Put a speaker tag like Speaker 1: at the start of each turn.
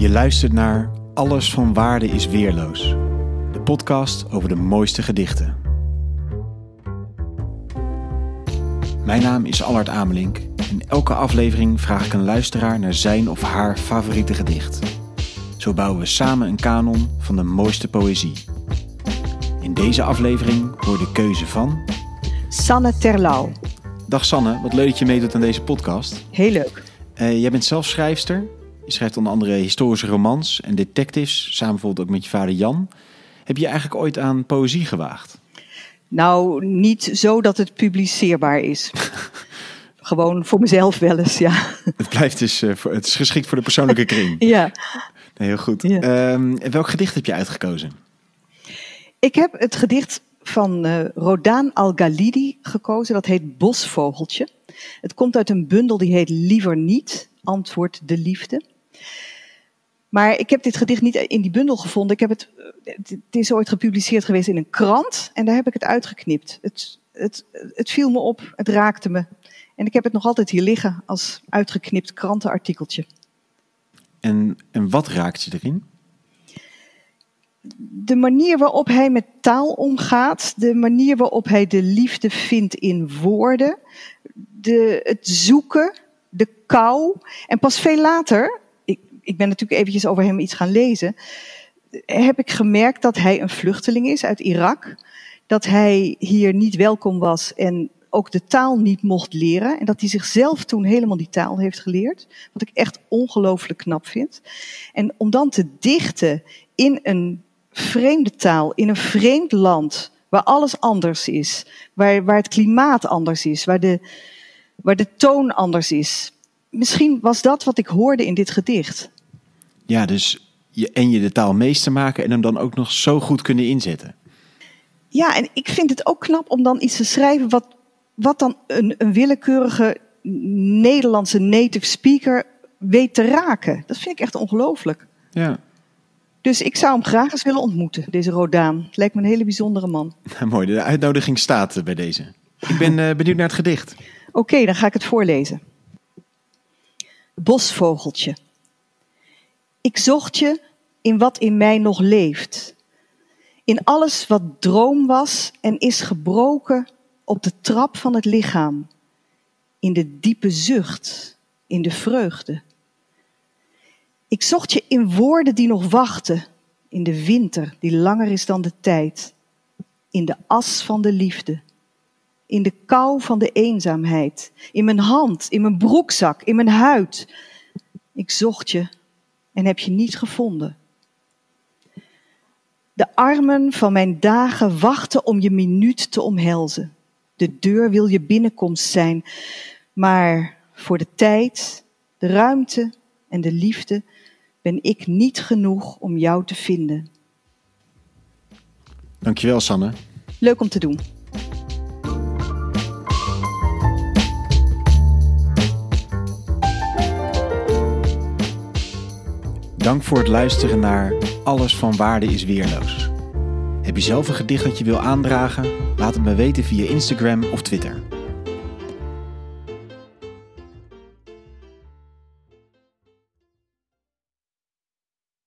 Speaker 1: Je luistert naar Alles van Waarde is Weerloos. De podcast over de mooiste gedichten. Mijn naam is Allard Amelink. In elke aflevering vraag ik een luisteraar naar zijn of haar favoriete gedicht. Zo bouwen we samen een kanon van de mooiste poëzie. In deze aflevering hoor de keuze van...
Speaker 2: Sanne Terlouw.
Speaker 1: Dag Sanne, wat leuk dat je meedoet aan deze podcast.
Speaker 2: Heel leuk.
Speaker 1: Uh, jij bent zelf schrijfster. Je schrijft onder andere historische romans en detectives, samen bijvoorbeeld ook met je vader Jan. Heb je eigenlijk ooit aan poëzie gewaagd?
Speaker 2: Nou, niet zo dat het publiceerbaar is. Gewoon voor mezelf wel eens, ja.
Speaker 1: Het blijft dus, uh, voor, het is geschikt voor de persoonlijke kring.
Speaker 2: ja.
Speaker 1: Nee, heel goed. Ja. Um, welk gedicht heb je uitgekozen?
Speaker 2: Ik heb het gedicht van uh, Rodaan Al-Ghalidi gekozen. Dat heet Bosvogeltje. Het komt uit een bundel die heet Liever niet, antwoord de liefde. Maar ik heb dit gedicht niet in die bundel gevonden. Ik heb het, het is ooit gepubliceerd geweest in een krant en daar heb ik het uitgeknipt. Het, het, het viel me op, het raakte me. En ik heb het nog altijd hier liggen als uitgeknipt krantenartikeltje.
Speaker 1: En, en wat raakt je erin?
Speaker 2: De manier waarop hij met taal omgaat, de manier waarop hij de liefde vindt in woorden, de, het zoeken, de kou. En pas veel later, ik, ben natuurlijk eventjes over hem iets gaan lezen, heb ik gemerkt dat hij een vluchteling is uit Irak. Dat hij hier niet welkom was en ook de taal niet mocht leren. En dat hij zichzelf toen helemaal die taal heeft geleerd. Wat ik echt ongelooflijk knap vind. En om dan te dichten in een vreemde taal, in een vreemd land, waar alles anders is, waar, waar het klimaat anders is, waar de, waar de toon anders is. Misschien was dat wat ik hoorde in dit gedicht.
Speaker 1: Ja, dus je, en je de taal meester maken en hem dan ook nog zo goed kunnen inzetten.
Speaker 2: Ja, en ik vind het ook knap om dan iets te schrijven wat, wat dan een, een willekeurige Nederlandse native speaker weet te raken. Dat vind ik echt ongelooflijk.
Speaker 1: Ja.
Speaker 2: Dus ik zou hem graag eens willen ontmoeten, deze Rodaan. Het lijkt me een hele bijzondere man.
Speaker 1: Mooi, de uitnodiging staat bij deze. Ik ben uh, benieuwd naar het gedicht.
Speaker 2: Oké, okay, dan ga ik het voorlezen. Bosvogeltje. Ik zocht je in wat in mij nog leeft. In alles wat droom was en is gebroken op de trap van het lichaam. In de diepe zucht, in de vreugde. Ik zocht je in woorden die nog wachten, in de winter die langer is dan de tijd, in de as van de liefde, in de kou van de eenzaamheid, in mijn hand, in mijn broekzak, in mijn huid. Ik zocht je en heb je niet gevonden. De armen van mijn dagen wachten om je minuut te omhelzen. De deur wil je binnenkomst zijn, maar voor de tijd, de ruimte en de liefde ben ik niet genoeg om jou te vinden.
Speaker 1: Dankjewel, Sanne.
Speaker 2: Leuk om te doen.
Speaker 1: Dank voor het luisteren naar Alles van Waarde is Weerloos. Heb je zelf een gedicht dat je wil aandragen? Laat het me weten via Instagram of Twitter.